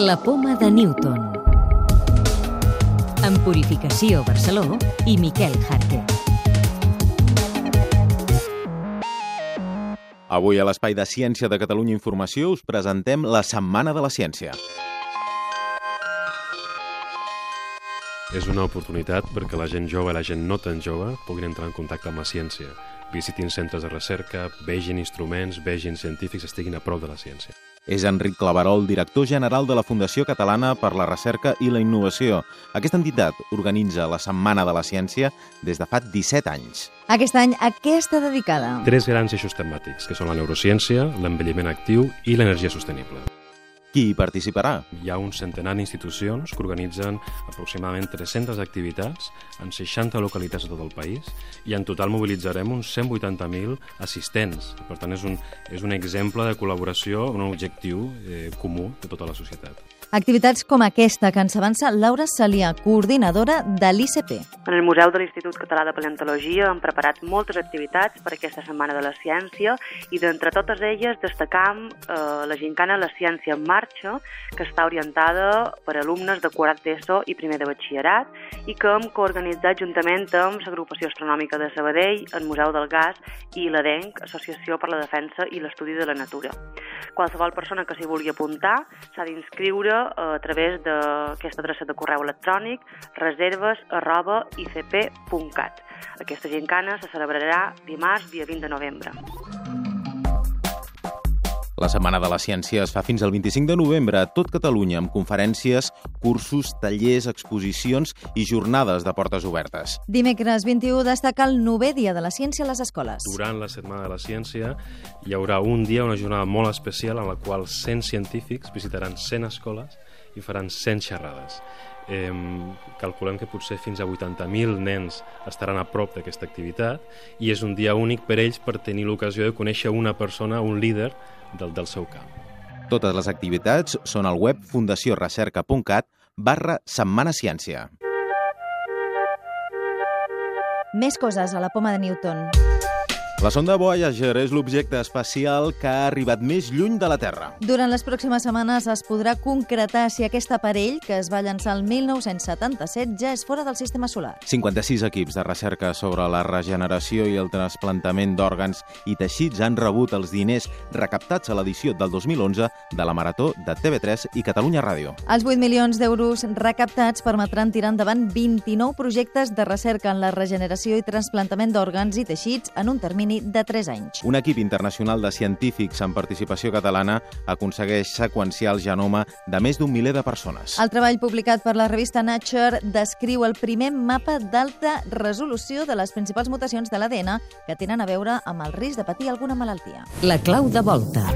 La poma de Newton. En Purificació Barceló i Miquel Jarque. Avui a l'Espai de Ciència de Catalunya Informació us presentem la Setmana de la Ciència. És una oportunitat perquè la gent jove i la gent no tan jove puguin entrar en contacte amb la ciència, visitin centres de recerca, vegin instruments, vegin científics, estiguin a prop de la ciència. És Enric Claverol, director general de la Fundació Catalana per la Recerca i la Innovació. Aquesta entitat organitza la Setmana de la Ciència des de fa 17 anys. Aquest any a què està dedicada? Tres grans eixos temàtics, que són la neurociència, l'envelliment actiu i l'energia sostenible. Qui hi participarà? Hi ha un centenar d'institucions que organitzen aproximadament 300 activitats en 60 localitats de tot el país i en total mobilitzarem uns 180.000 assistents. Per tant, és un, és un exemple de col·laboració, un objectiu eh, comú de tota la societat. Activitats com aquesta que ens avança Laura Salia, coordinadora de l'ICP. En el Museu de l'Institut Català de Paleontologia hem preparat moltes activitats per aquesta Setmana de la Ciència i d'entre totes elles destacam eh, la gincana La Ciència en Marxa, que està orientada per alumnes de quart d'ESO i primer de batxillerat i que hem coorganitzat juntament amb l'Agrupació Astronòmica de Sabadell, el Museu del Gas i l'ADENC, Associació per la Defensa i l'Estudi de la Natura. Qualsevol persona que s'hi vulgui apuntar s'ha d'inscriure a través d'aquesta adreça de correu electrònic reserves arroba icp.cat. Aquesta gincana se celebrarà dimarts, dia 20 de novembre. La Setmana de la Ciència es fa fins al 25 de novembre a tot Catalunya amb conferències, cursos, tallers, exposicions i jornades de portes obertes. Dimecres 21 destaca el novè dia de la ciència a les escoles. Durant la Setmana de la Ciència hi haurà un dia, una jornada molt especial en la qual 100 científics visitaran 100 escoles i faran 100 xerrades. Eh, calculem que potser fins a 80.000 nens estaran a prop d'aquesta activitat i és un dia únic per ells per tenir l'ocasió de conèixer una persona, un líder del, del seu camp. Totes les activitats són al web fundaciorecerca.cat barra Setmana Ciència. Més coses a la poma de Newton. La sonda Voyager és l'objecte espacial que ha arribat més lluny de la Terra. Durant les pròximes setmanes es podrà concretar si aquest aparell, que es va llançar el 1977, ja és fora del sistema solar. 56 equips de recerca sobre la regeneració i el trasplantament d'òrgans i teixits han rebut els diners recaptats a l'edició del 2011 de la Marató de TV3 i Catalunya Ràdio. Els 8 milions d'euros recaptats permetran tirar endavant 29 projectes de recerca en la regeneració i trasplantament d'òrgans i teixits en un termini de 3 anys. Un equip internacional de científics amb participació catalana aconsegueix seqüenciar el genoma de més d'un miler de persones. El treball publicat per la revista Nature descriu el primer mapa d'alta resolució de les principals mutacions de l'ADN que tenen a veure amb el risc de patir alguna malaltia. La clau de volta.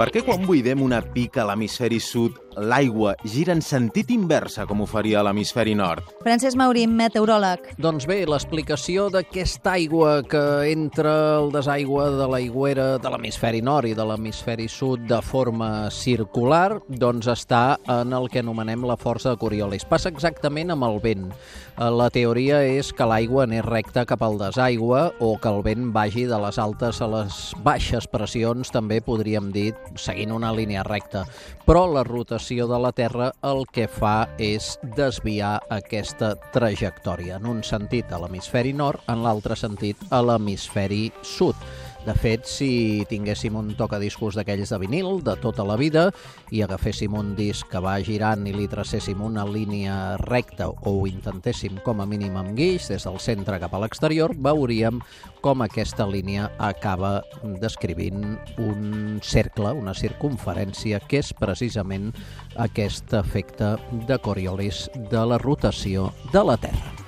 Per què quan buidem una pica a l'hemisferi sud l'aigua gira en sentit inversa com ho faria a l'hemisferi nord? Francesc Maurín, meteoròleg. Doncs bé, l'explicació d'aquesta aigua que entra el desaigua de l'aigüera de l'hemisferi nord i de l'hemisferi sud de forma circular, doncs està en el que anomenem la força de Coriolis. Passa exactament amb el vent. La teoria és que l'aigua anés recta cap al desaigua o que el vent vagi de les altes a les baixes pressions, també podríem dir, seguint una línia recta. Però la rotació de la Terra el que fa és desviar aquesta trajectòria. En un sentit a l'hemisferi nord, en l'altre sentit a l'hemisferi sud. De fet, si tinguéssim un tocadiscos d'aquells de vinil de tota la vida i agaféssim un disc que va girant i li tracéssim una línia recta o ho intentéssim com a mínim amb guix des del centre cap a l'exterior, veuríem com aquesta línia acaba descrivint un cercle, una circunferència, que és precisament aquest efecte de Coriolis de la rotació de la Terra.